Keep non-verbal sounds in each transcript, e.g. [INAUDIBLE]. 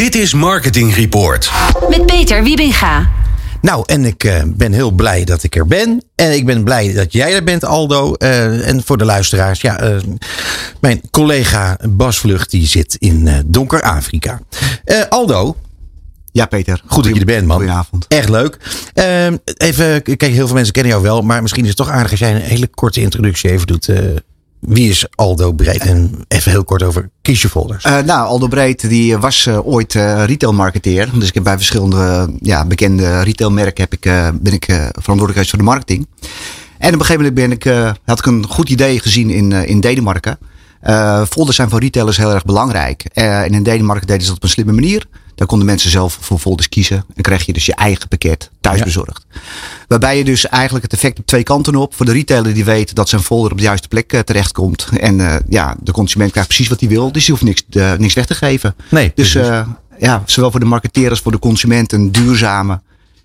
Dit is Marketing Report. Met Peter Wiebinga. Nou, en ik uh, ben heel blij dat ik er ben. En ik ben blij dat jij er bent, Aldo. Uh, en voor de luisteraars, ja, uh, mijn collega Bas Vlucht, die zit in donker Afrika. Aldo. Ja, Peter. Goed dat je er bent, man. Goedenavond. Echt leuk. even, kijk, heel veel mensen kennen jou wel, maar misschien is het toch aardig als jij een hele korte introductie even doet wie is Aldo Breed? En even heel kort over kies je folders. Uh, nou, Aldo Breed die was uh, ooit uh, retailmarketeer. Dus ik heb bij verschillende ja, bekende retailmerken heb ik, ben ik verantwoordelijk voor de marketing. En op een gegeven moment ben ik, had ik een goed idee gezien in, in Denemarken. folders zijn voor retailers heel erg belangrijk. en in Denemarken deden ze dat op een slimme manier. Daar konden mensen zelf voor folders kiezen. En krijg je dus je eigen pakket thuisbezorgd. Ja. Waarbij je dus eigenlijk het effect op twee kanten op. Voor de retailer die weet dat zijn folder op de juiste plek uh, terechtkomt. En uh, ja, de consument krijgt precies wat hij wil. Dus die hoeft niks, uh, niks weg te geven. Nee, dus ja, zowel voor de marketeer als voor de consument een duurzame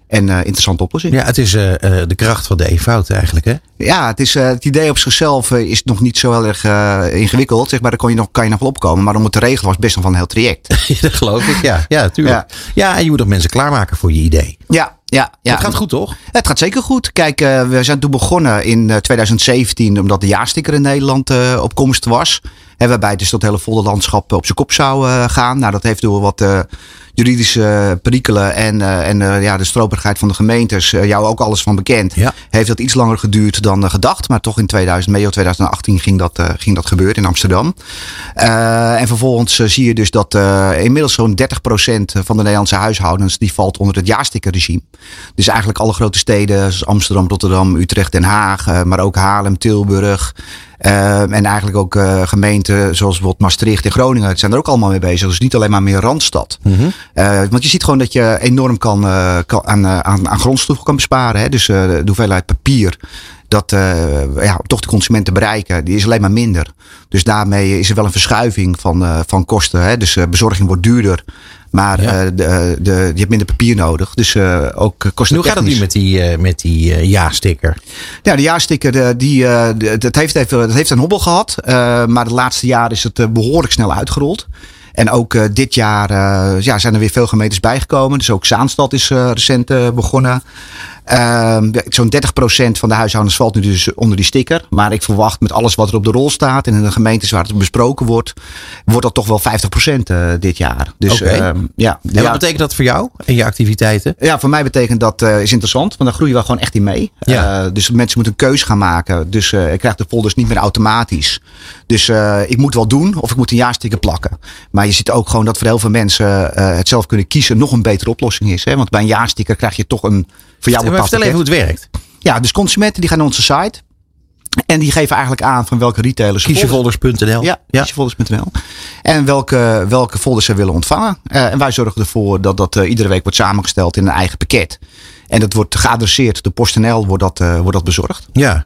en uh, interessante oplossing. Ja, het is uh, de kracht van de eenvoud eigenlijk, hè? Ja, het, is, het idee op zichzelf is nog niet zo heel erg ingewikkeld. Zeg maar, daar kan je, nog, kan je nog wel opkomen. Maar om het te regelen was best wel van een heel traject. [LAUGHS] dat geloof ik, ja. Ja, tuurlijk. Ja. ja, en je moet ook mensen klaarmaken voor je idee. Ja, ja, ja. Het gaat goed, toch? Het gaat zeker goed. Kijk, we zijn toen begonnen in 2017, omdat de jaarsticker in Nederland op komst was. En waarbij dus dat hele volle landschap op zijn kop zou gaan. Nou, dat heeft door wat juridische perikelen en, uh, en uh, ja, de stroperigheid van de gemeentes, uh, jou ook alles van bekend. Ja. Heeft dat iets langer geduurd dan gedacht. Maar toch in 2000, medio 2018 ging dat, ging dat gebeuren in Amsterdam. en vervolgens zie je dus dat inmiddels zo'n 30% van de Nederlandse huishoudens die valt onder het jaarstickerregime. Dus eigenlijk alle grote steden zoals Amsterdam, Rotterdam, Utrecht, Den Haag, maar ook Haarlem, Tilburg. Uh, en eigenlijk ook uh, gemeenten zoals bijvoorbeeld Maastricht en Groningen zijn er ook allemaal mee bezig. Dus niet alleen maar meer Randstad. Mm -hmm. Uh, want je ziet gewoon dat je enorm kan, kan aan, aan, aan grondstof kan besparen. Hè? Dus de hoeveelheid papier dat ja, toch de consumenten bereiken, die is alleen maar minder. Dus daarmee is er wel een verschuiving van, van kosten. Hè? Dus bezorging wordt duurder. Maar ja. de, de, je hebt minder papier nodig. Dus ook kosten. Hoe gaat het nu met die, met die ja-sticker? Ja, de ja-sticker die, dat heeft, even, dat heeft een hobbel gehad. maar de laatste jaar is het behoorlijk snel uitgerold. En ook uh, dit jaar uh, ja, zijn er weer veel gemeentes bijgekomen. Dus ook Zaanstad is uh, recent begonnen. Ehm, zo'n 30% van de huishoudens valt nu dus onder die sticker. Maar ik verwacht met alles wat er op de rol staat en in de gemeentes waar het besproken wordt, wordt dat toch wel 50% dit jaar. Dus okay. Ehm, ja. En wat betekent dat voor jou en je activiteiten? Ja, voor mij betekent dat is interessant, want daar groeien we gewoon echt in mee. Ja. dus mensen moeten een keus gaan maken. Dus ik krijg de folders niet meer automatisch. Dus ik moet wel doen of ik moet een jaarsticker plakken. Maar je ziet ook gewoon dat voor heel veel mensen uh, het zelf kunnen kiezen nog een betere oplossing is. Hè? Want bij een jaarsticker krijg je toch een voor jou bepaald Vertel even hoe het werkt. Ja, dus consumenten die gaan naar onze site. En die geven eigenlijk aan van welke retailers. Kiesjefolders.nl. Ja, kiesjefolders.nl. En welke, welke folders ze willen ontvangen. Uh, en wij zorgen ervoor dat dat uh, iedere week wordt samengesteld in een eigen pakket. En dat wordt geadresseerd door PostNL wordt dat, wordt dat bezorgd. Ja.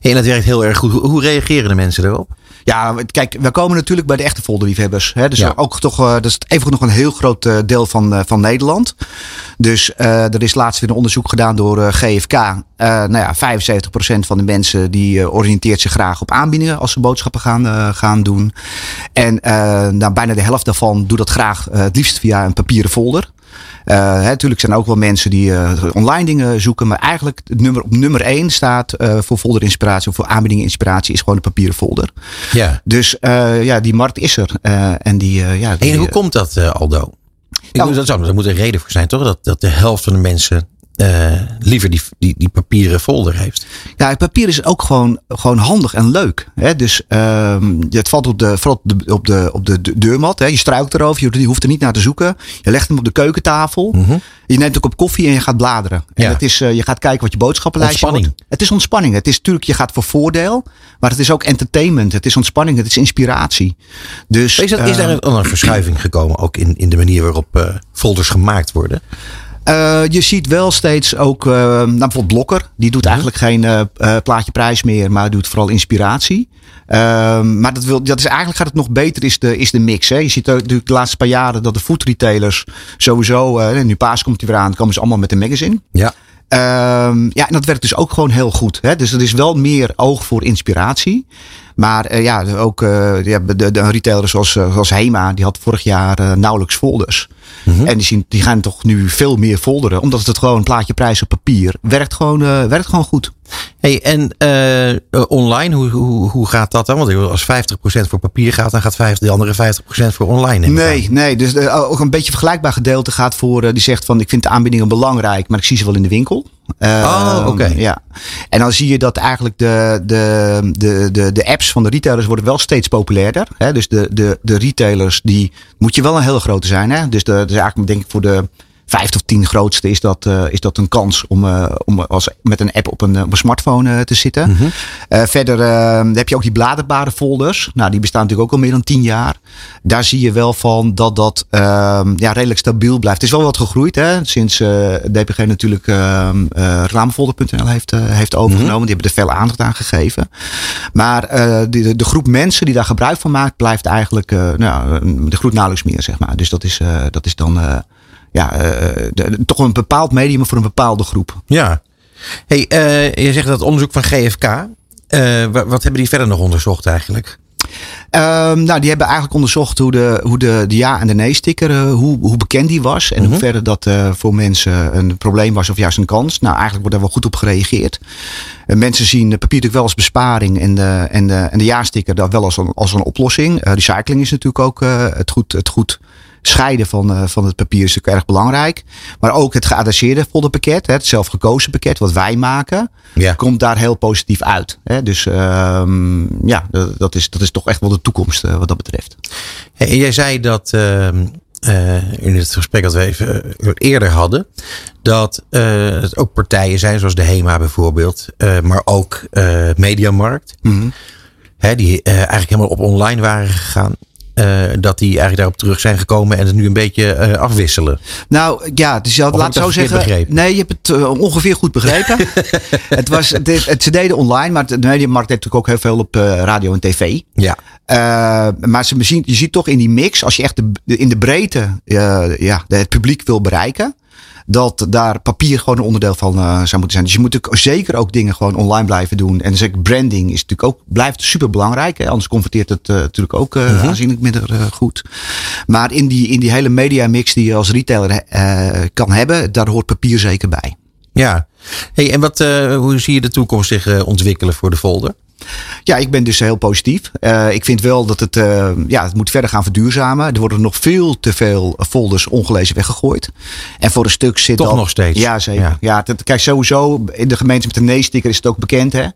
En dat werkt heel erg goed. Hoe reageren de mensen erop? Ja, kijk, we komen natuurlijk bij de echte folderliefhebbers. Hè? Dus ja. ook toch, uh, dat is even nog een heel groot uh, deel van, uh, van Nederland. Dus er is laatst weer een onderzoek gedaan door GFK. nou ja, 75% van de mensen die oriënteert zich graag op aanbiedingen als ze boodschappen gaan, gaan doen. En nou, bijna de helft daarvan doet dat graag het liefst via een papieren folder. Natuurlijk zijn er ook wel mensen die uh, online dingen zoeken. Maar eigenlijk het nummer, op nummer 1 staat uh, voor folder inspiratie of voor aanbiedingen inspiratie is gewoon een papieren folder. Ja. Dus ja, die markt is er. en die, ja, die, en hoe komt dat, Aldo? Nou, dat zou, er moet een reden voor zijn, toch? Dat, dat de helft van de mensen uh, liever die, die, die papieren folder heeft. Ja, het papier is ook gewoon, gewoon handig en leuk. Hè? Dus um, het valt op de, vooral op de, op de, op de deurmat. Hè? Je struikt erover, je hoeft er niet naar te zoeken. Je legt hem op de keukentafel. Mm -hmm. Je neemt ook op koffie en je gaat bladeren. En Ja. het is, uh, je gaat kijken wat je boodschappenlijstje Ontspanning. wordt. Het is ontspanning. Het is natuurlijk, je gaat voor voordeel. Maar het is ook entertainment. Het is ontspanning. Het is inspiratie. Dus, Is, dat, is daar een, een verschuiving gekomen ook in, in de manier waarop uh, folders gemaakt worden? Uh, je ziet wel steeds ook, uh, nou bijvoorbeeld Blokker, die doet eigenlijk geen uh, plaatje prijs meer, maar doet vooral inspiratie. Ehm, maar dat, wil, dat is eigenlijk gaat het nog beter, is de, is de mix. Hè? Je ziet natuurlijk de laatste paar jaren dat de food retailers sowieso, nu paas komt hij weer aan, komen ze allemaal met een magazine. Ja. Um, ja, en dat werkt dus ook gewoon heel goed. Hè? Dus er is wel meer oog voor inspiratie. Maar eh, ja, ook uh, ja, de, de retailers zoals, zoals Hema, die had vorig jaar nauwelijks folders. Mhm. En die, zien, die gaan toch nu veel meer folderen. Omdat het gewoon een plaatje prijs op papier werkt gewoon, werkt gewoon goed. Hey, en uh, online, hoe, hoe, hoe gaat dat dan? Want als 50% voor papier gaat, dan gaat 50, de andere 50% voor online. Nee, nee. Dus uh, ook een beetje vergelijkbaar gedeelte gaat voor die zegt van ik vind de aanbiedingen belangrijk, maar ik zie ze wel in de winkel. oh, oké. Okay. Ja. En dan zie je dat eigenlijk de, de, de, de, de apps van de retailers worden wel steeds populairder. Hè? Dus de, de, de retailers, die moet je wel een hele grote zijn. Hè? Dus, de, dus eigenlijk denk ik voor de vijf tot tien grootste is dat, uh, is dat een kans om, uh, om als, met een app op een, op een smartphone uh, te zitten. Mm -hmm. verder heb je ook die bladerbare folders. Nou, die bestaan natuurlijk ook al meer dan tien jaar. Daar zie je wel van dat dat ehm, ja, redelijk stabiel blijft. Het is wel wat gegroeid hè, sinds DPG natuurlijk ehm, reclamefolder.nl heeft, heeft overgenomen. Mm -hmm. Die hebben er veel aandacht aan gegeven. Maar de, de, groep mensen die daar gebruik van maakt, blijft eigenlijk nou, de groeit nauwelijks meer, zeg maar. Dus dat is, dat is dan ja, uh, de, toch een bepaald medium voor een bepaalde groep. Ja. Hey, uh, je zegt dat onderzoek van GFK. Uh, wat, hebben die verder nog onderzocht eigenlijk? Um, nou, die hebben eigenlijk onderzocht hoe de, hoe de, de ja- en de nee-sticker, uh, hoe, hoe bekend die was. En -hmm. hoe verder dat uh, voor mensen een probleem was of juist een kans. Nou, eigenlijk wordt daar wel goed op gereageerd. Uh, mensen zien papier natuurlijk wel als besparing en de, en de, en de ja-sticker daar wel als een, als een oplossing. recycling is natuurlijk ook het goed, het goed scheiden van, uh, van het papier is natuurlijk erg belangrijk. Maar ook het geadresseerde folderpakket, het zelfgekozen pakket wat wij maken, ja. komt daar heel positief uit. Hè? Dus um, ja, dat is, dat is toch echt wel de toekomst uh, wat dat betreft. Jij zei dat uh, in het gesprek dat we even eerder hadden, dat het ook partijen zijn zoals de HEMA bijvoorbeeld, maar ook Mediamarkt. Mm -hmm. Hè, die eigenlijk helemaal op online waren gegaan. Uh, dat die eigenlijk daarop terug zijn gekomen en het nu een beetje uh, afwisselen. Nou ja, dus je had, laat zo zeggen. Begrepen? Nee, je hebt het uh, ongeveer goed begrepen. [LAUGHS] het, was, het, het, ze deden online, maar de mediamarkt heeft natuurlijk ook heel veel op radio en tv. Ja. maar ze, je ziet toch in die mix, als je echt de, in de breedte ja, het publiek wil bereiken dat daar papier gewoon een onderdeel van uh, zou moeten zijn. Dus je moet natuurlijk zeker ook dingen gewoon online blijven doen. En zeker branding is natuurlijk ook, blijft super belangrijk. Hè? Anders converteert het uh, natuurlijk ook uh, uh-huh. aanzienlijk minder goed. Maar in die, in die hele media mix die je als retailer kan hebben, daar hoort papier zeker bij. Ja, hey, en wat, hoe zie je de toekomst zich ontwikkelen voor de folder? Ja, ik ben dus heel positief. Uh, ik vind wel dat het, uh, ja, het moet verder gaan verduurzamen. Er worden nog veel te veel folders ongelezen weggegooid. En voor een stuk zit Toch nog steeds? Ja, zeker. Ja. ja dat, kijk, sowieso in de gemeente met de nee-sticker is het ook bekend, hè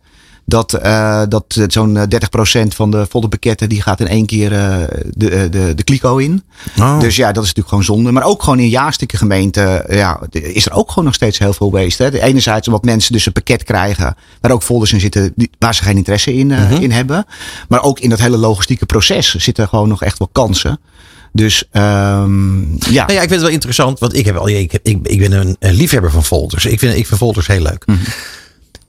dat, uh, dat zo'n 30% van de folderpakketten die gaat in één keer uh, de, de, de kliko in. Oh. Dus ja, dat is natuurlijk gewoon zonde. Maar ook gewoon in jaarstukken gemeente ja, is er ook gewoon nog steeds heel veel waste. Hè. De enerzijds omdat mensen dus een pakket krijgen waar ook folders in zitten die, waar ze geen interesse in, uh, -hmm. in hebben. Maar ook in dat hele logistieke proces zitten gewoon nog echt wel kansen. Dus um, ja. Nou ja, ik vind het wel interessant, want ik, heb al, ik, ik, ik ben een, een liefhebber van folders. Ik vind, ik vind folders heel leuk. Mm -hmm.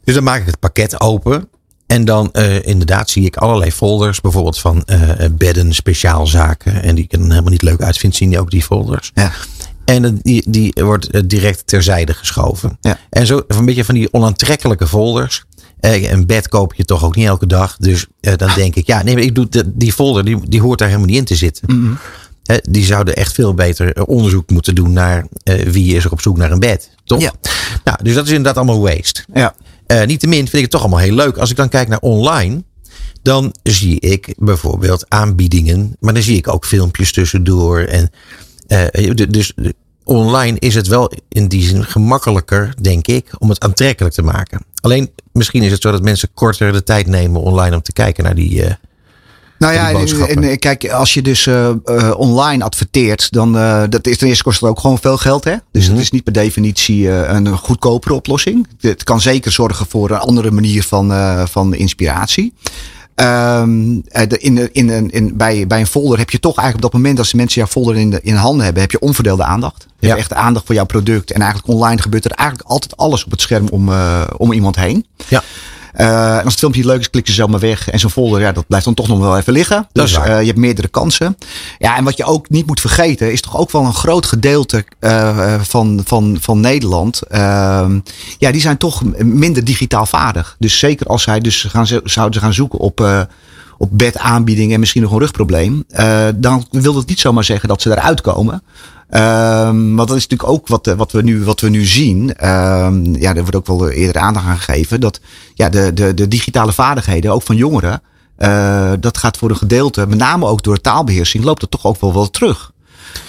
Dus dan maak ik het pakket open. En dan uh, inderdaad zie ik allerlei folders. Bijvoorbeeld van uh, bedden, speciaalzaken. En die ik dan helemaal niet leuk uitvind, zien die ook die folders. Ja. En die, die wordt direct terzijde geschoven. Ja. En zo een beetje van die onaantrekkelijke folders. Een bed koop je toch ook niet elke dag. Dus dan denk ik, ja, nee, ik doe de, die folder, die, die hoort daar helemaal niet in te zitten. Mm -hmm. uh, die zouden echt veel beter onderzoek moeten doen naar wie is er op zoek naar een bed. Toch? Ja. Nou, dus dat is inderdaad allemaal waste. Ja. Uh, Niettemin vind ik het toch allemaal heel leuk. Als ik dan kijk naar online, dan zie ik bijvoorbeeld aanbiedingen. Maar dan zie ik ook filmpjes tussendoor. En, uh, dus online is het wel in die zin gemakkelijker, denk ik, om het aantrekkelijk te maken. Alleen misschien is het zo dat mensen korter de tijd nemen online om te kijken naar die. Uh, nou ja, en, en, kijk, als je dus uh, uh, online adverteert, dan uh, dat is ten eerste kost het ook gewoon veel geld, hè? Dus mm -hmm. het is niet per definitie een goedkopere oplossing. Het kan zeker zorgen voor een andere manier van, van inspiratie. Um, in, in, in, bij, bij een folder heb je toch eigenlijk op dat moment, als mensen jouw folder in, de, in handen hebben, heb je onverdeelde aandacht. Je ja. hebt echt aandacht voor jouw product. En eigenlijk online gebeurt er eigenlijk altijd alles op het scherm om, om iemand heen. Ja. Uh, en als het filmpje leuk is, klik je zelf maar weg. En zo'n folder, ja, dat blijft dan toch nog wel even liggen. Dus uh, je hebt meerdere kansen. Ja, en wat je ook niet moet vergeten, is toch ook wel een groot gedeelte uh, van, van, van Nederland. Ehm, ja, die zijn toch minder digitaal vaardig. Dus zeker als zij dus gaan, zouden gaan zoeken op op bedaanbieding en misschien nog een rugprobleem. Uh, dan wil dat niet zomaar zeggen dat ze eruit komen. Um, want dat is natuurlijk ook wat, wat, we, nu, wat we nu zien. Um, ja, er wordt ook wel eerder aandacht aan gegeven. Dat ja, de, de, de digitale vaardigheden, ook van jongeren. Uh, dat gaat voor een gedeelte, met name ook door taalbeheersing, loopt het toch ook wel wel terug.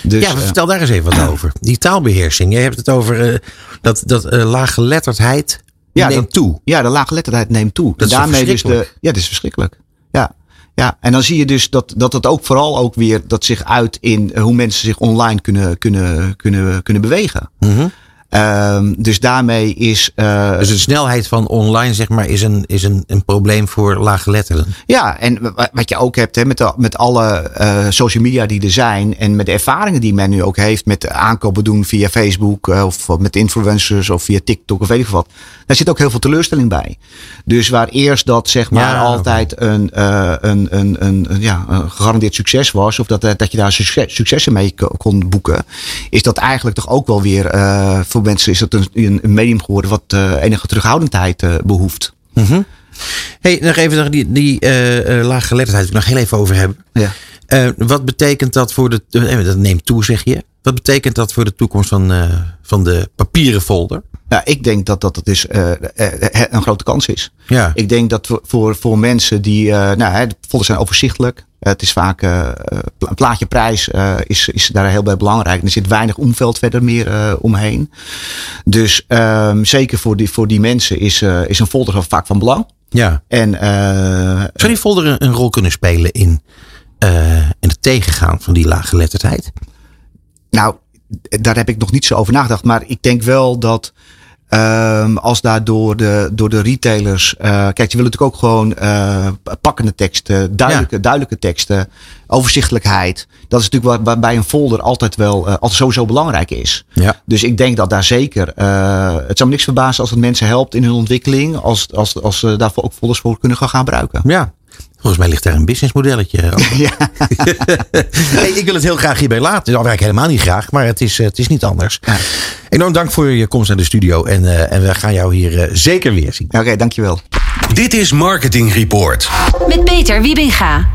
Dus, ja, vertel daar eens even wat [CLEARS THROAT] over. Die taalbeheersing. Je hebt het over uh, dat, dat laaggeletterdheid ja, neemt toe. Ja, de laaggeletterdheid neemt toe. Dat is daarmee dus de, ja, dat is verschrikkelijk. Ja. Ja, en dan zie je dus dat, dat het ook vooral ook weer dat zich uit in hoe mensen zich online kunnen, kunnen, kunnen, kunnen bewegen. Mm -hmm. Um, dus daarmee is. Uh, dus de snelheid van online, zeg maar, is een, is een, een probleem voor laaggeletterden. Ja, en wat je ook hebt hè, met, de, met alle uh, social media die er zijn. En met de ervaringen die men nu ook heeft met aankopen doen via Facebook. Uh, of met influencers of via TikTok of weet ik wat. Daar zit ook heel veel teleurstelling bij. Dus waar eerst dat zeg maar ja, altijd een, een, een, een, een, ja, een gegarandeerd succes was. Of dat, dat je daar succes, successen mee kon boeken. Is dat eigenlijk toch ook wel weer voor mensen is het een, een medium geworden wat uh, enige terughoudendheid behoeft. Mm -hmm. Hey, nog even nog die, die laaggeletterdheid wil ik nog heel even over hebben. Ja. wat betekent dat voor de. dat neemt toe, zeg je. Wat betekent dat voor de toekomst van, van de papieren folder? Ja, ik denk dat dat het is, uh, een grote kans is. Ja. Ik denk dat voor, voor mensen die. Uh, nou, de folders zijn overzichtelijk. Het is vaak. een plaatje prijs is, is daar heel bij belangrijk. Er zit weinig omveld verder meer omheen. Dus um, zeker voor die, voor die mensen is, is een folder vaak van belang. Ja. En, Zou die folder een, een rol kunnen spelen in, in het tegengaan van die laaggeletterdheid? Nou, daar heb ik nog niet zo over nagedacht. Maar ik denk wel dat. Um, als daar door de, door de retailers. Uh, kijk, je wil natuurlijk ook gewoon uh, pakkende teksten, duidelijke, ja. duidelijke teksten, overzichtelijkheid. Dat is natuurlijk wat bij een folder altijd wel uh, altijd sowieso belangrijk is. Ja. Dus ik denk dat daar zeker. het zou me niks verbazen als het mensen helpt in hun ontwikkeling. Als, als, als ze daarvoor ook folders voor kunnen gaan gebruiken. Ja. Volgens mij ligt daar een businessmodelletje. [LAUGHS] Ja. [LAUGHS] hey, ik wil het heel graag hierbij laten. Dat werk ik helemaal niet graag, maar het is, het is niet anders. Ja. Enorm dank voor je komst naar de studio. En, uh, en we gaan jou hier uh, zeker weer zien. Oké, okay, dankjewel. Dit is Marketing Report. Met Peter Wiebinga.